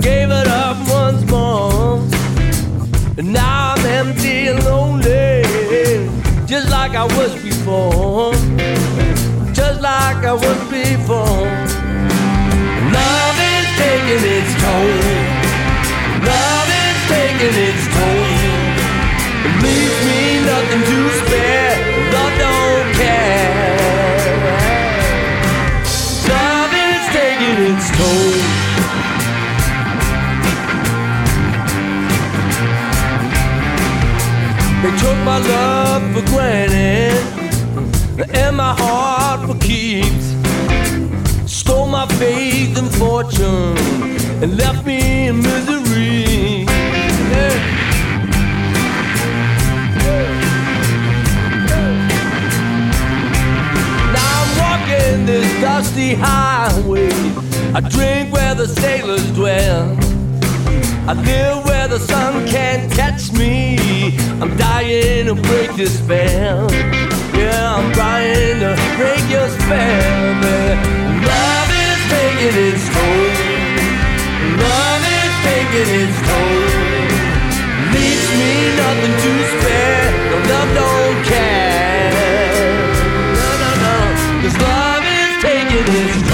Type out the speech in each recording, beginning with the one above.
Gave it up once more. And now I'm empty and lonely, just like I was before. Just like I was before. Love is taking its toll. Love is taking its toll. Took my love for granted and my heart for keeps. Stole my faith and fortune and left me in misery. Yeah. Now I'm walking this dusty highway. I drink where the sailors dwell. I live where the sun can't catch me. I'm dying to break this spell. Yeah, I'm trying to break your spell. But love is taking its toll. Love is taking its toll. Leaves me nothing to spare. No love don't care. No, no, no. Cause love is taking its toll.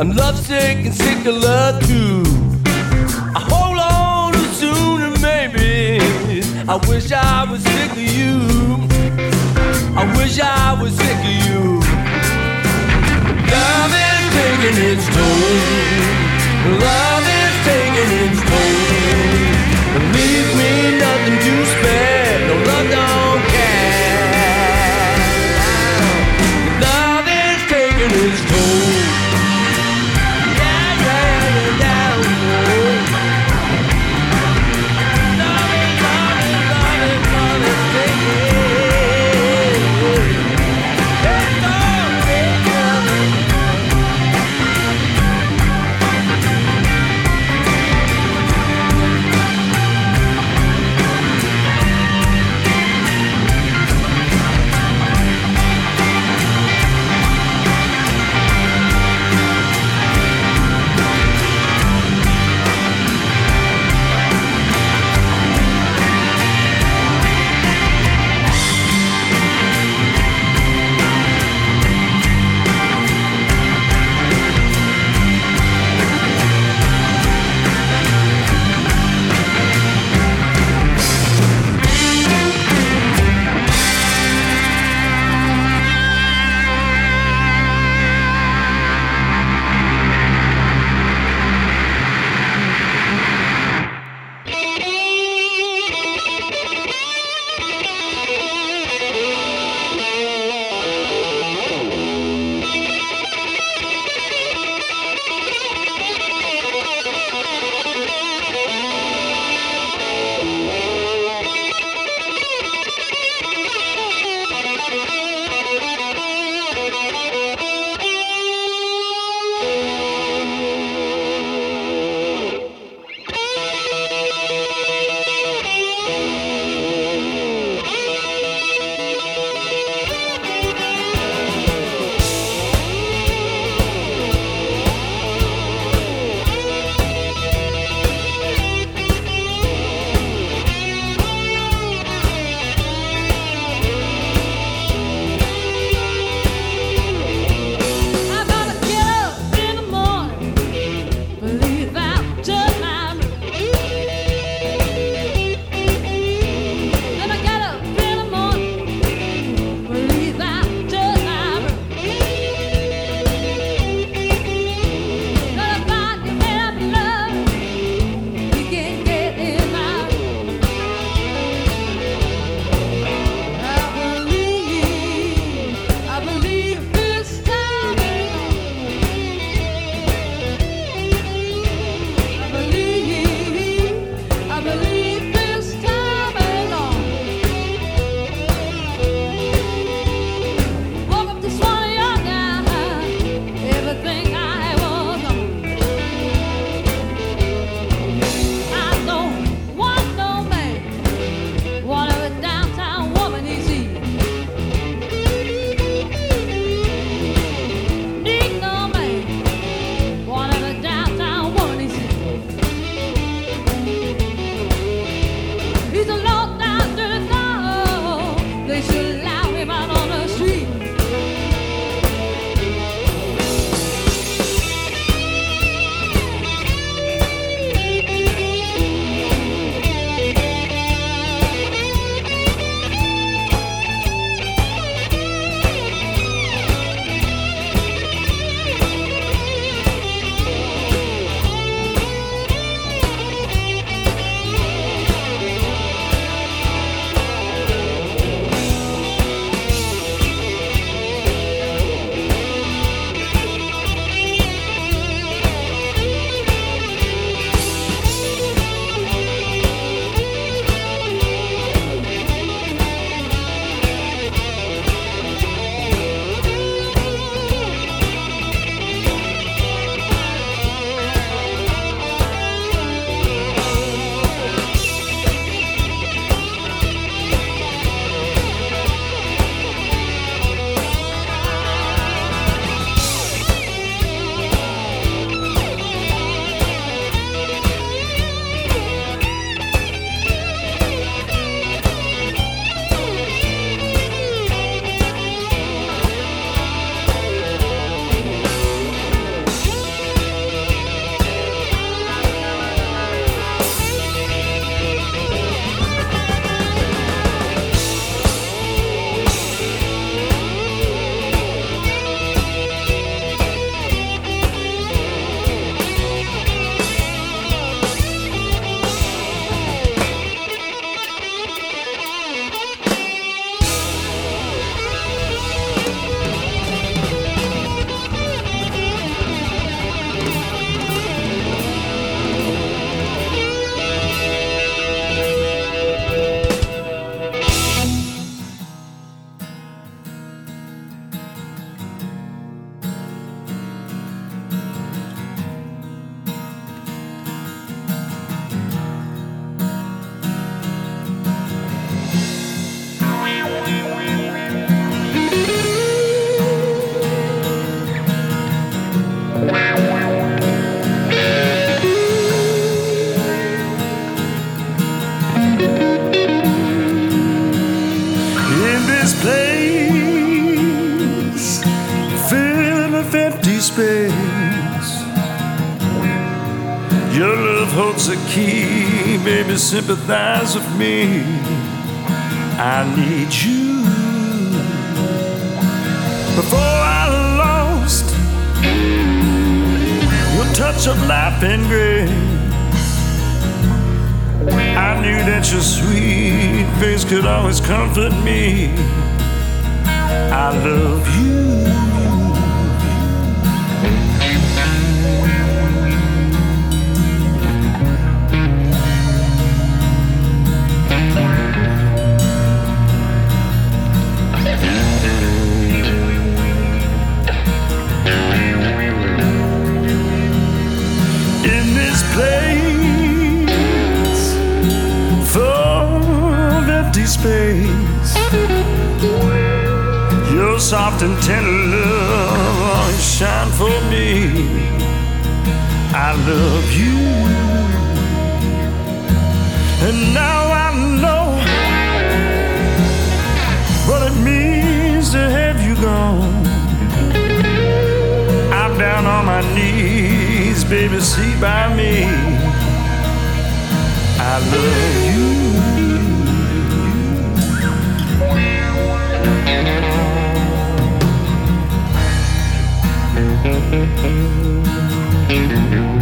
I'm lovesick and sick of love too. I hold on soon and maybe I wish I was sick of you. I wish I was sick of you. Love is taking its toll. Love sympathize with me. I need you. Before I lost your touch of life and grace. I knew that your sweet face could always comfort me. I love you. Tender love shine for me. I love you, and now I know what it means to have you gone. I'm down on my knees, baby, see by me. I love you. Thank you.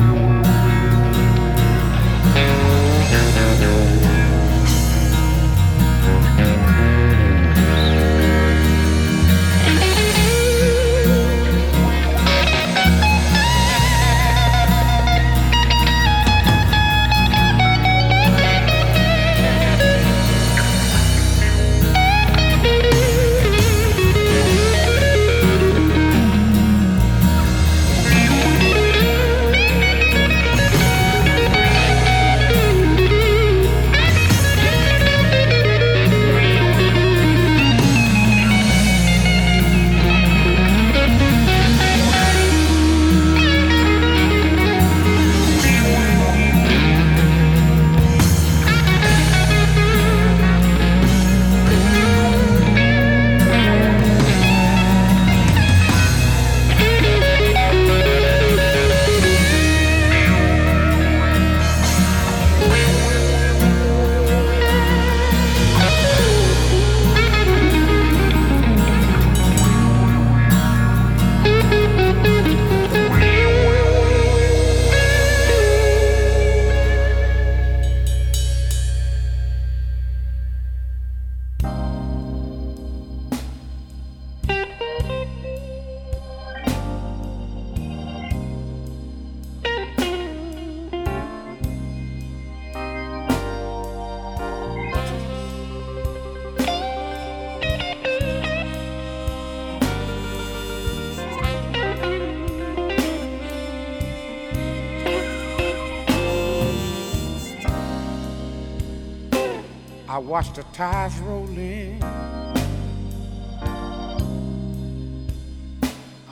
Watched the tides roll in.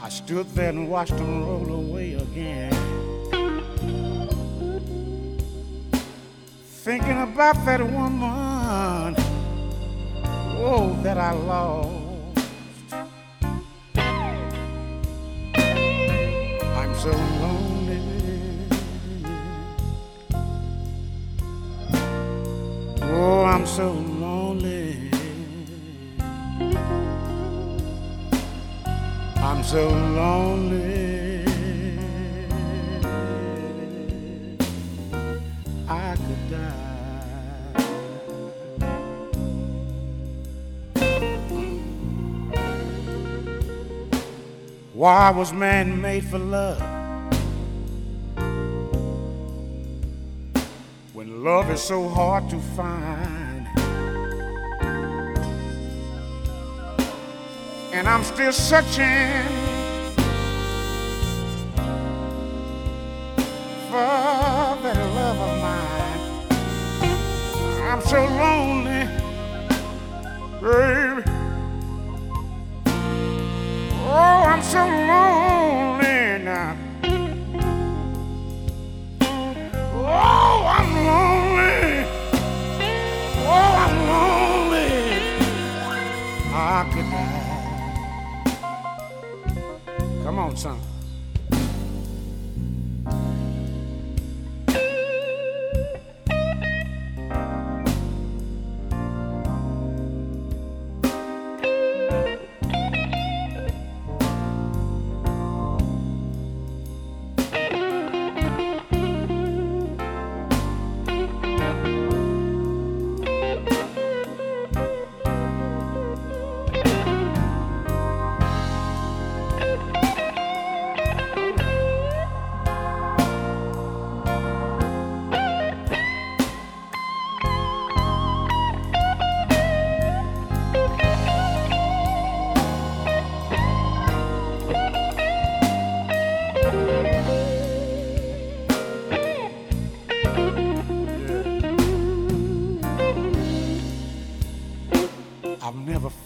I stood there and watched them roll away again. Thinking about that woman, oh, that I lost. I'm so lonely. Why was man made for love? When love is so hard to find. And I'm still searching for that love of mine. I'm so lonely, baby. On, son.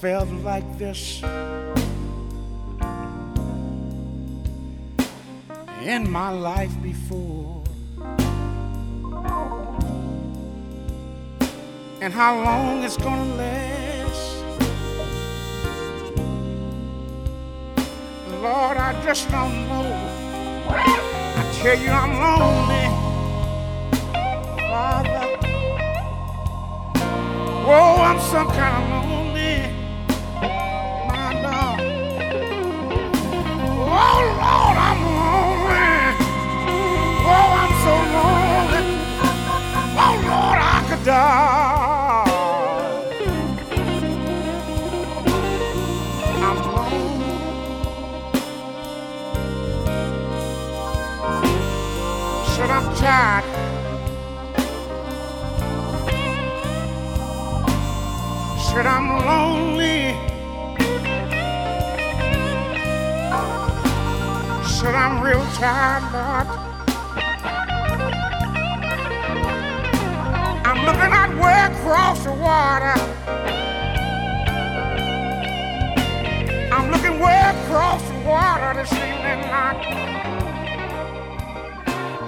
Felt like this in my life before. And how long it's gonna last. Lord, I just don't know. I tell you, I'm lonely, Father. Whoa, I'm some kind of lonely, Lord. I'm looking out way across the water. I'm looking way across the water this evening, Lord.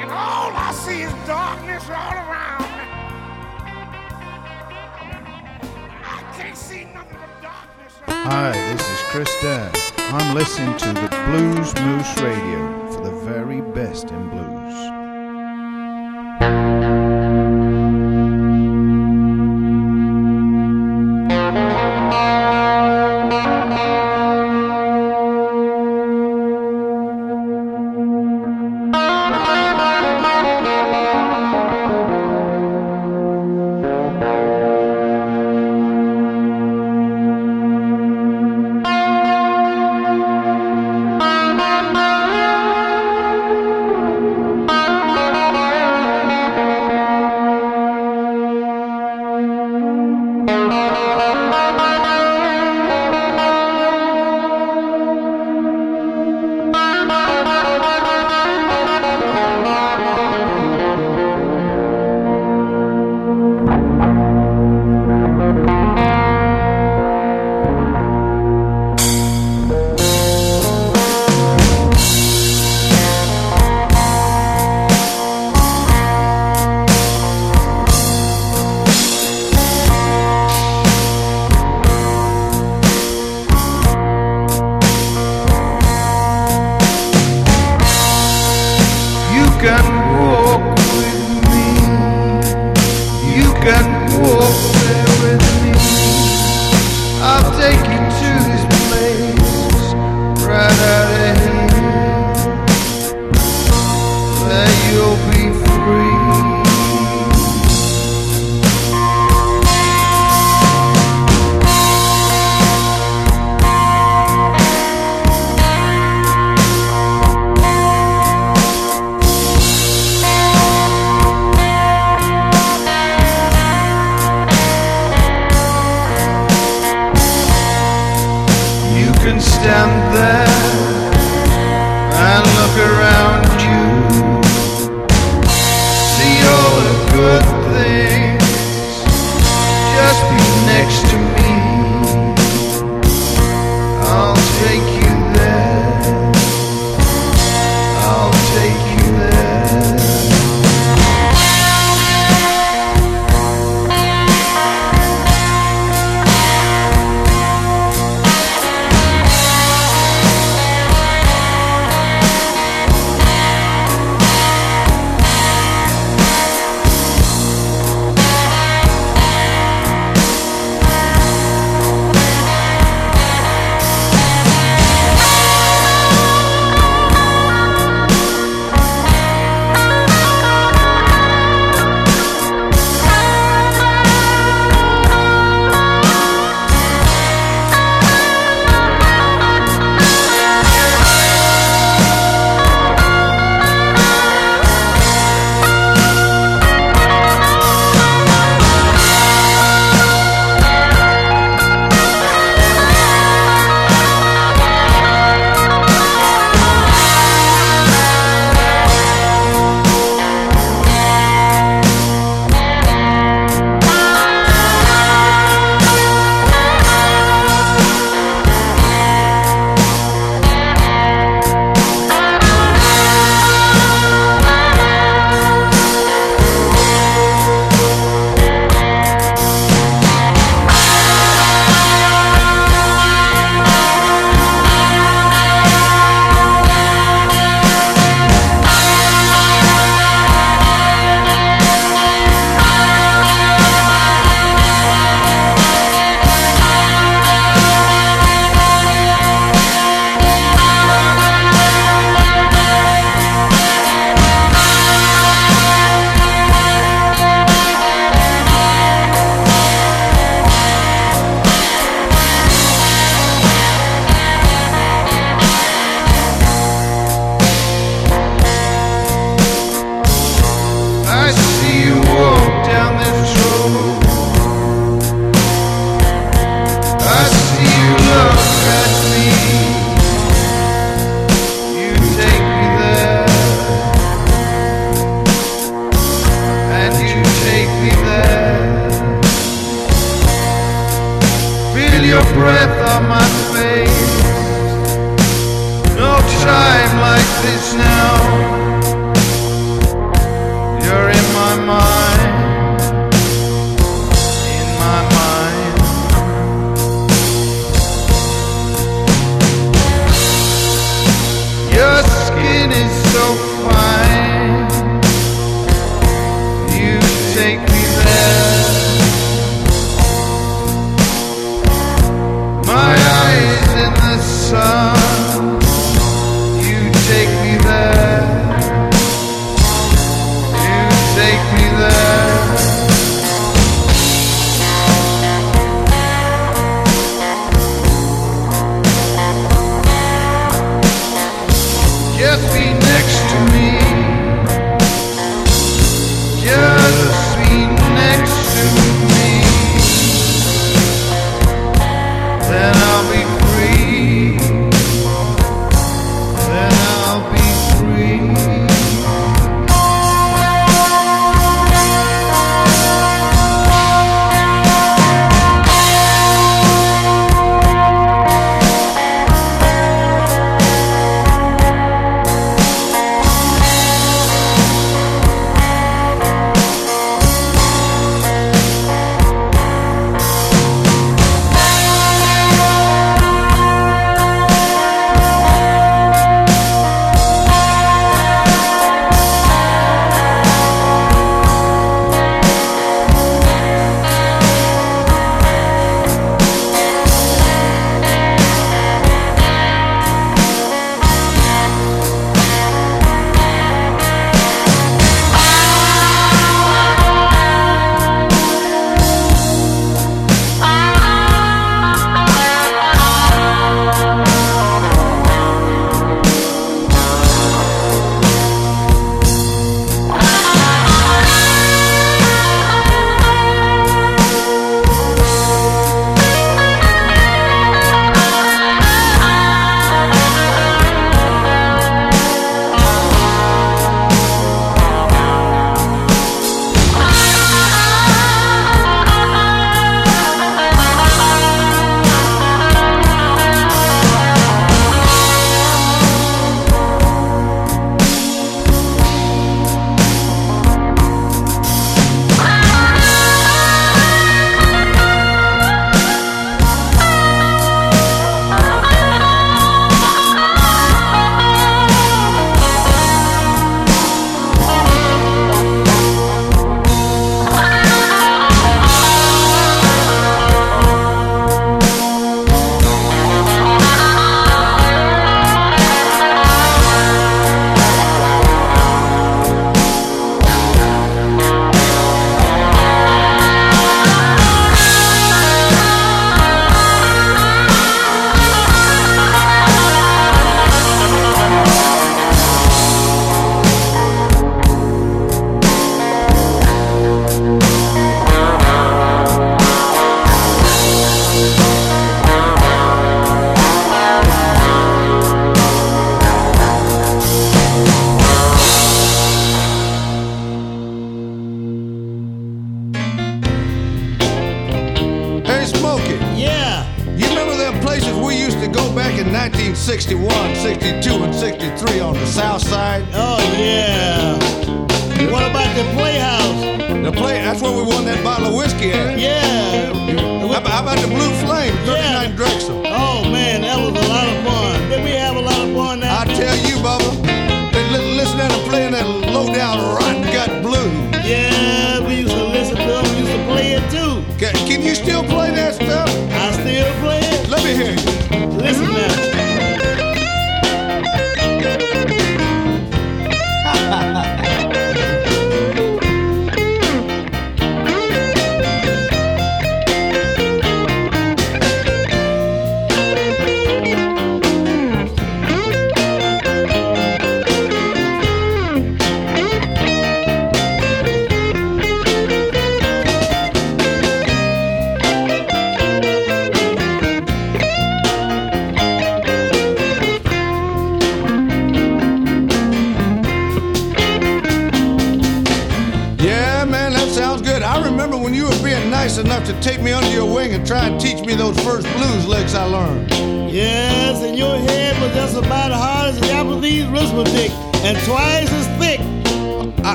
And all I see is darkness all around me. I can't see nothing but darkness. Hi, this is Chris Dunn. I'm listening to the Blues Moose Radio very best in blues.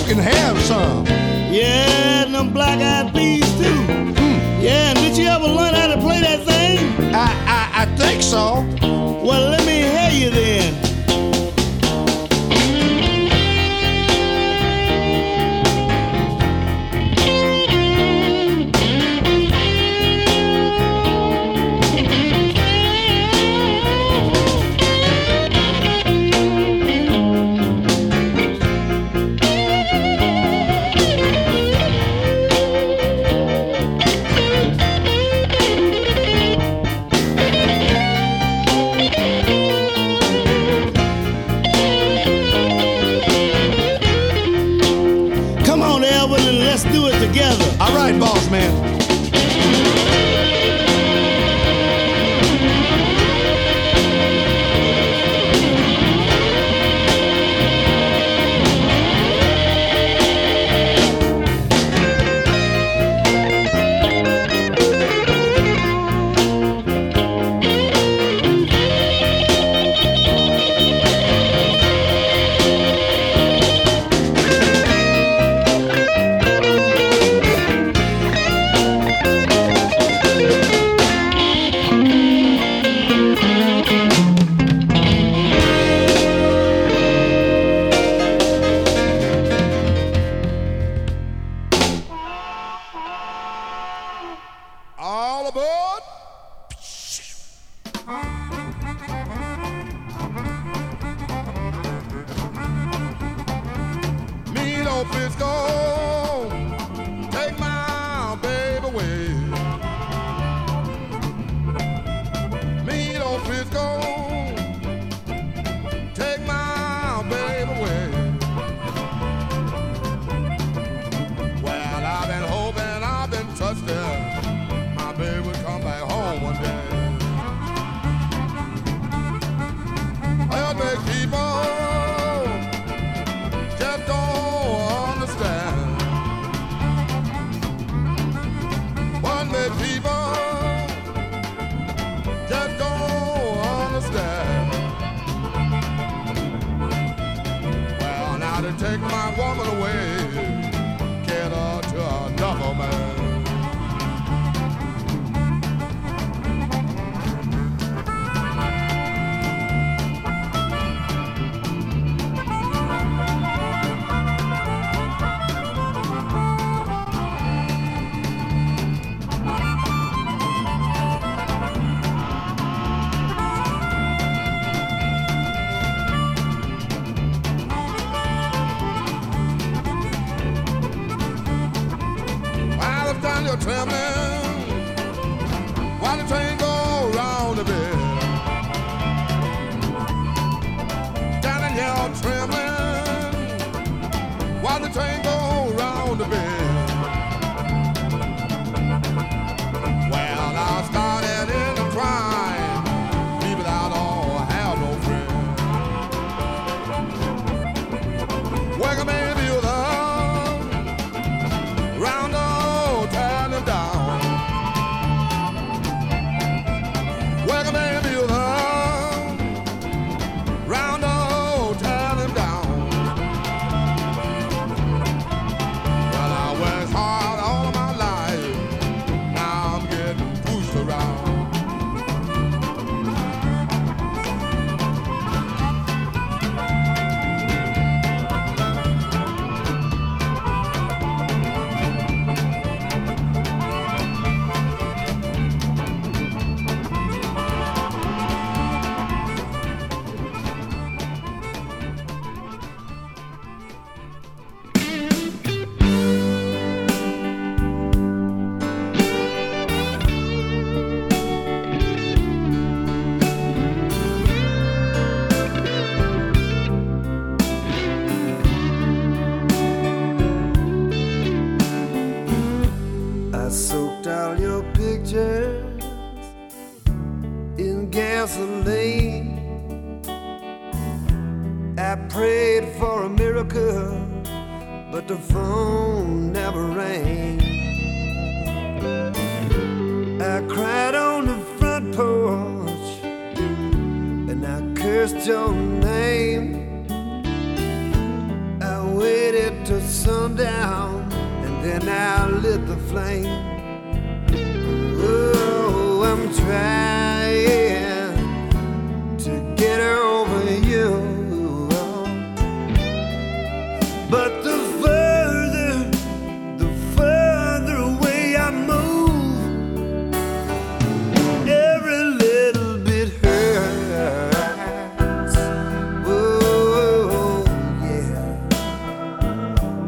you can have some. Yeah, and them black eyed peas too. hmm. Yeah, and did you ever learn how to play that thing? I, I, I think so. Well, let me hear you then.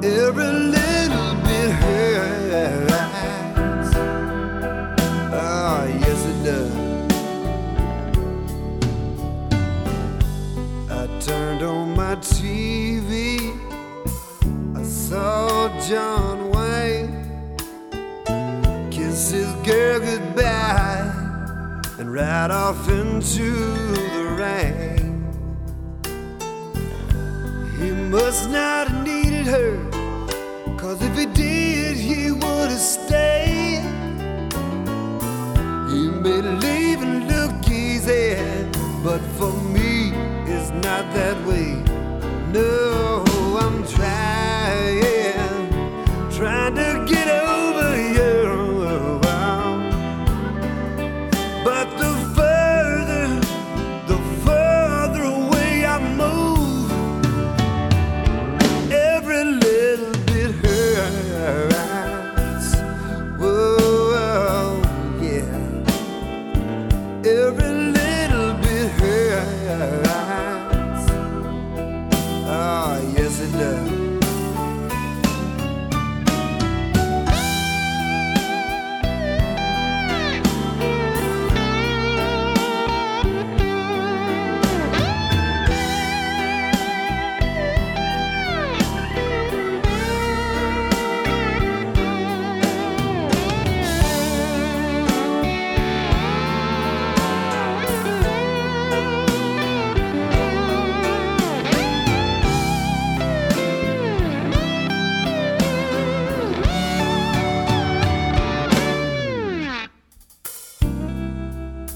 Every little bit hurts. Ah, yes it does. I turned on my TV. I saw John Wayne kiss his girl goodbye and ride off into the rain. He must not have needed her, cause if he did, he would have stayed. He made and look easy, but for me, it's not that way. No, I'm trying, trying to get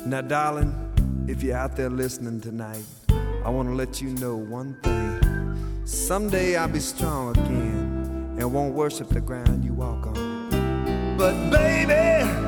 Now, darling, if you're out there listening tonight, I want to let you know one thing. Someday I'll be strong again and won't worship the ground you walk on. But, baby,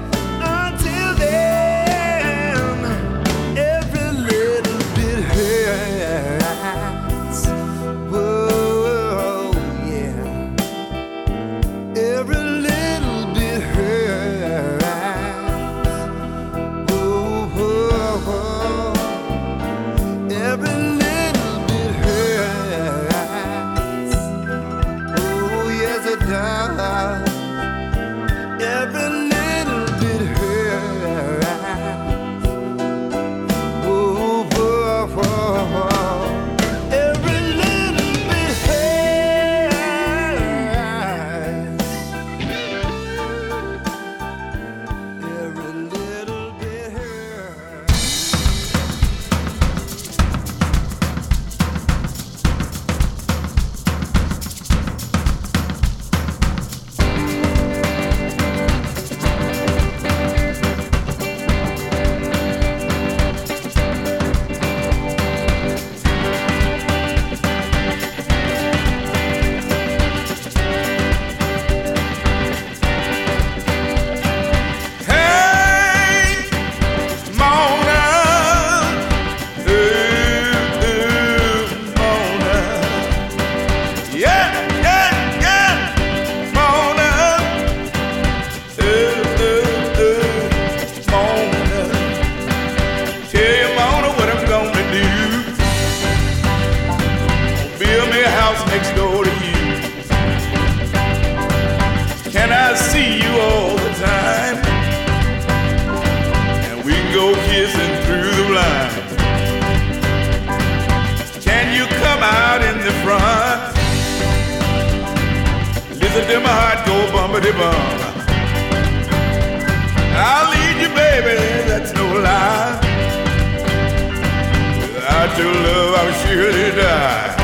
next door to you. Can I see you all the time? and we go kissing through the blinds. Can you come out in the front? Listen to my heart go bumpity bum. I'll lead you, baby, that's no lie. Without your love, I'll surely die.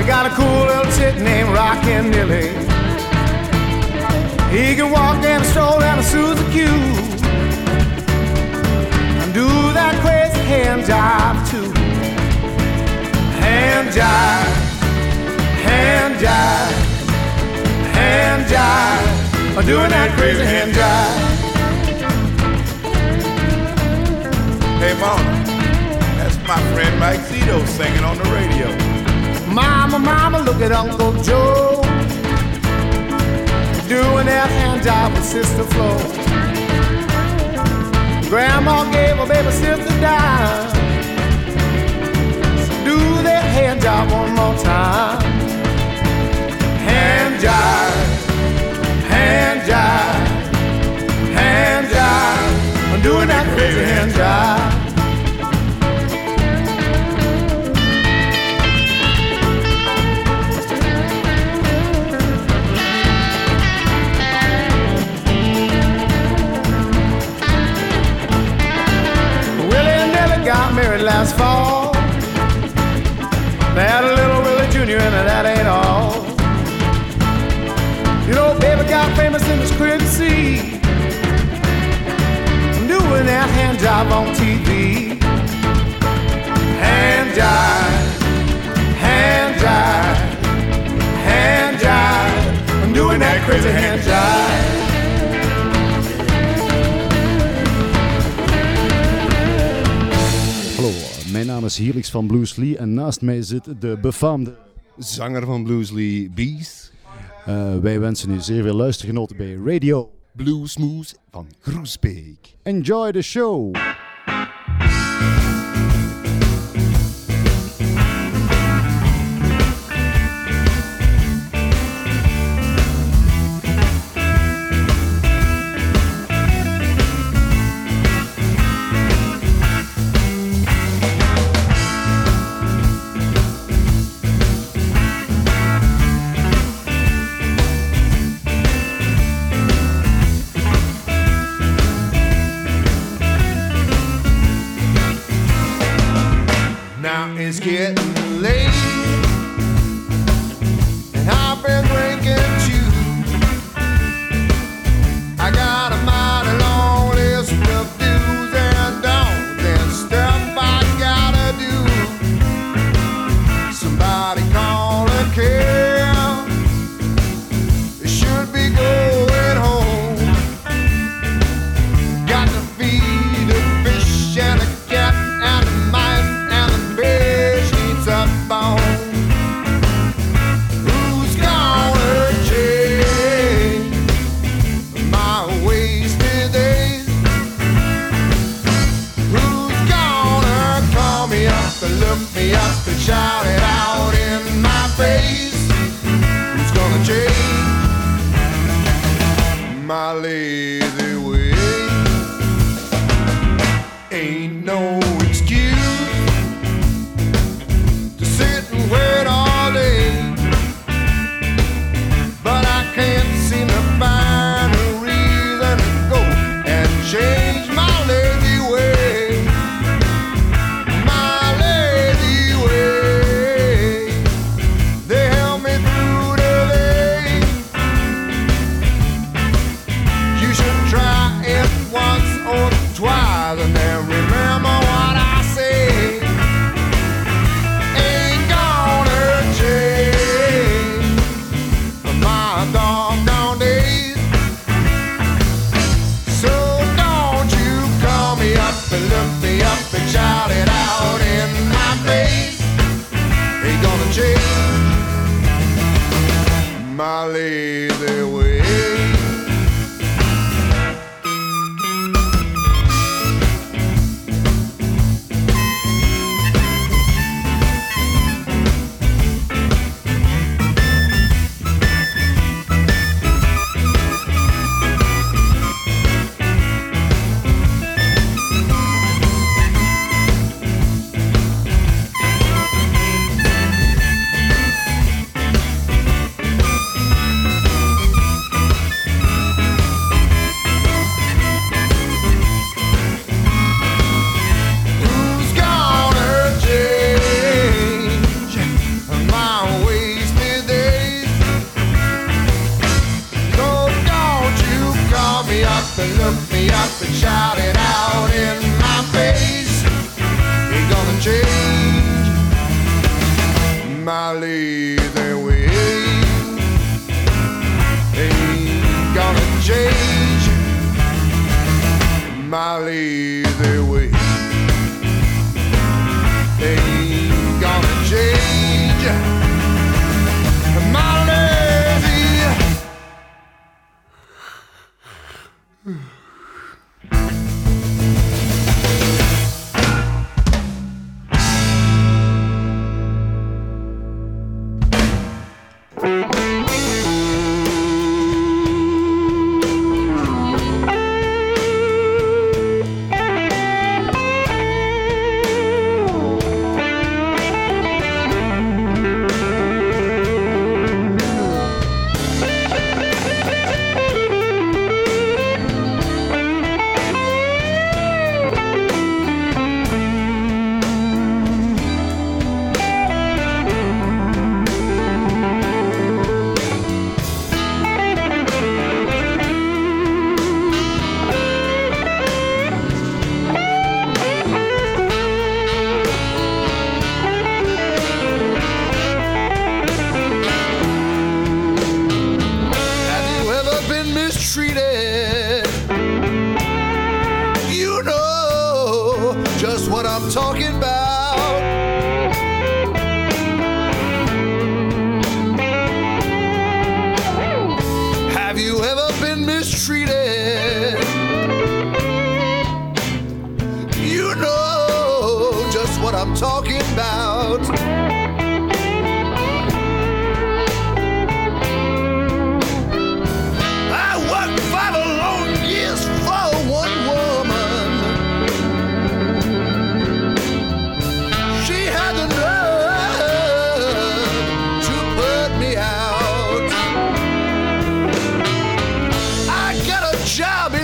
They got a cool little chick named Rockin' Nilly. He can walk and stroll down a Suzy Q. And do that crazy hand jive too. Hand jive, hand jive, hand jive. I'm doing that crazy hand jive. Hey, Mona, that's my friend Mike Zito singing on the radio. Mama, look at Uncle Joe doing that hand job with Sister Flo. Grandma gave her baby sister dime. So do that hand job one more time. Hand jive, hand jive, hand jive. I'm doing that crazy hand jive. Hand job on TV. Hand jive, hand jive, hand jive. I'm doing that crazy hand jive. Hallo, mijn naam is Helix van Blues Lee en naast mij zit de befaamde Zanger van Blues Lee Bees. Eh, wij wensen u zeer veel luistergenoten bij Radio Blues Moose van Groesbeek. Enjoy the show!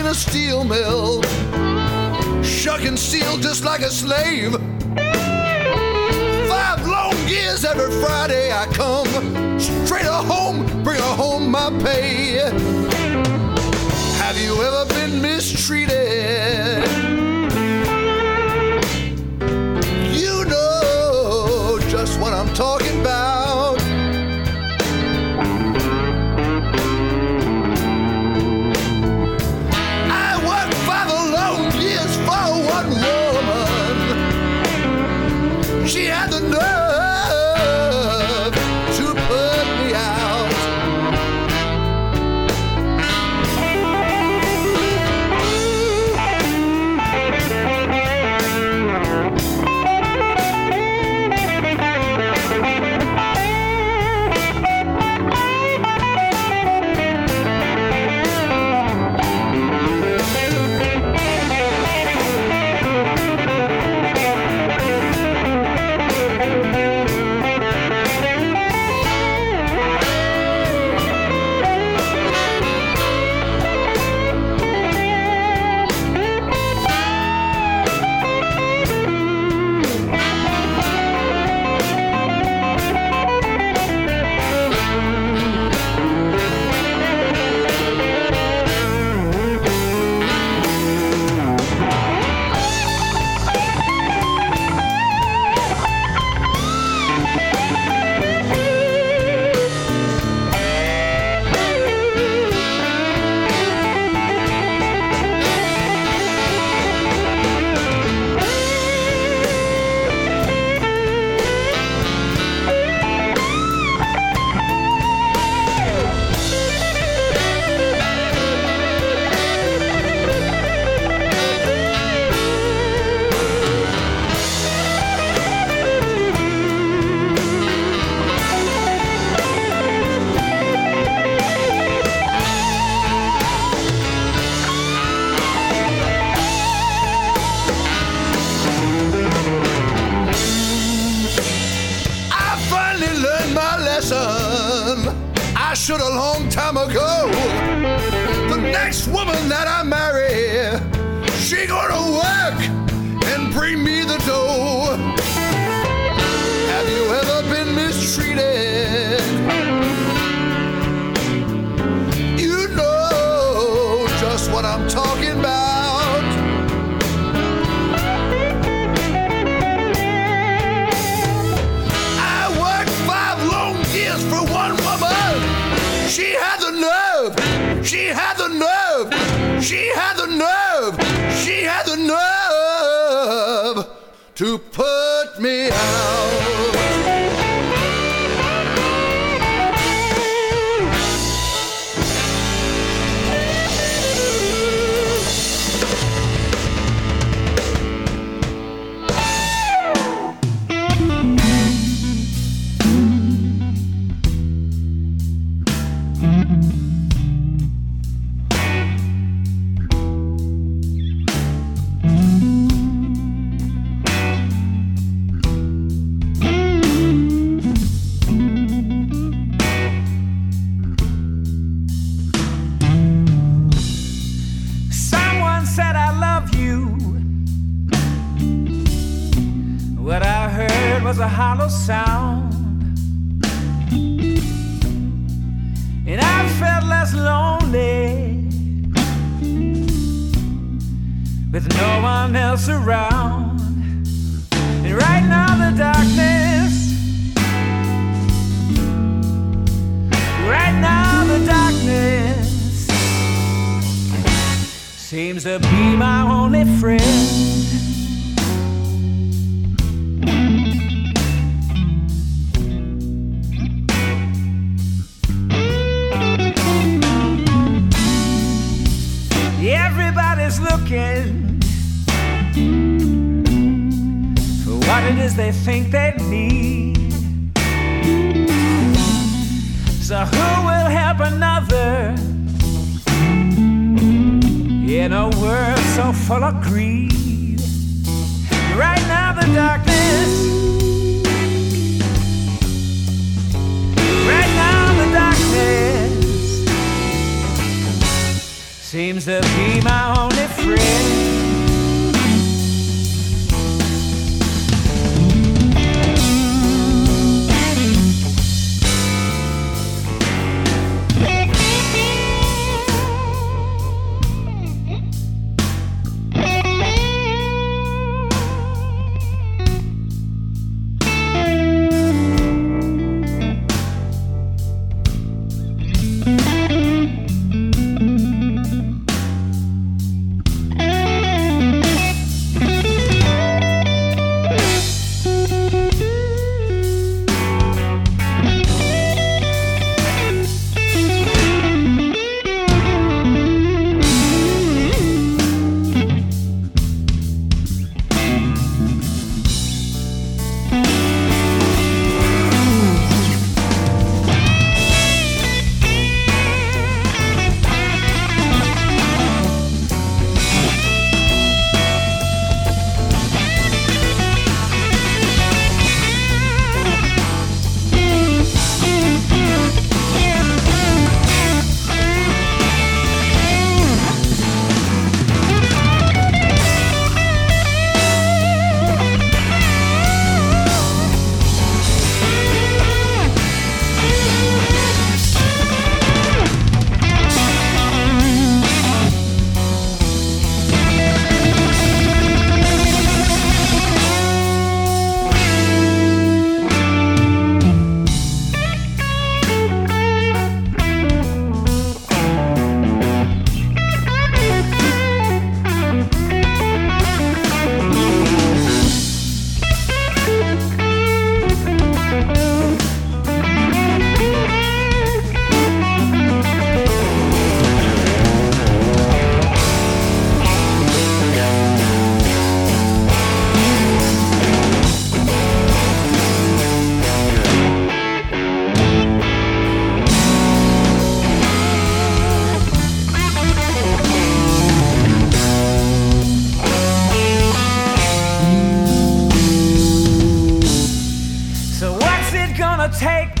a steel mill, shucking steel just like a slave. Five long years every Friday I come straight home, bring her home my pay. Have you ever been mistreated?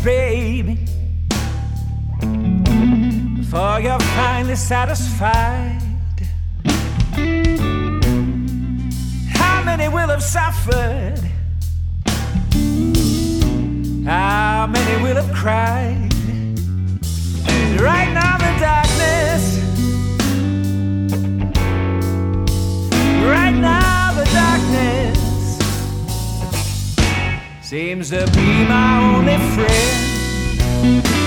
baby, before you're finally satisfied. How many will have suffered? How many will have cried? Right now, the darkness. Seems to be my only friend.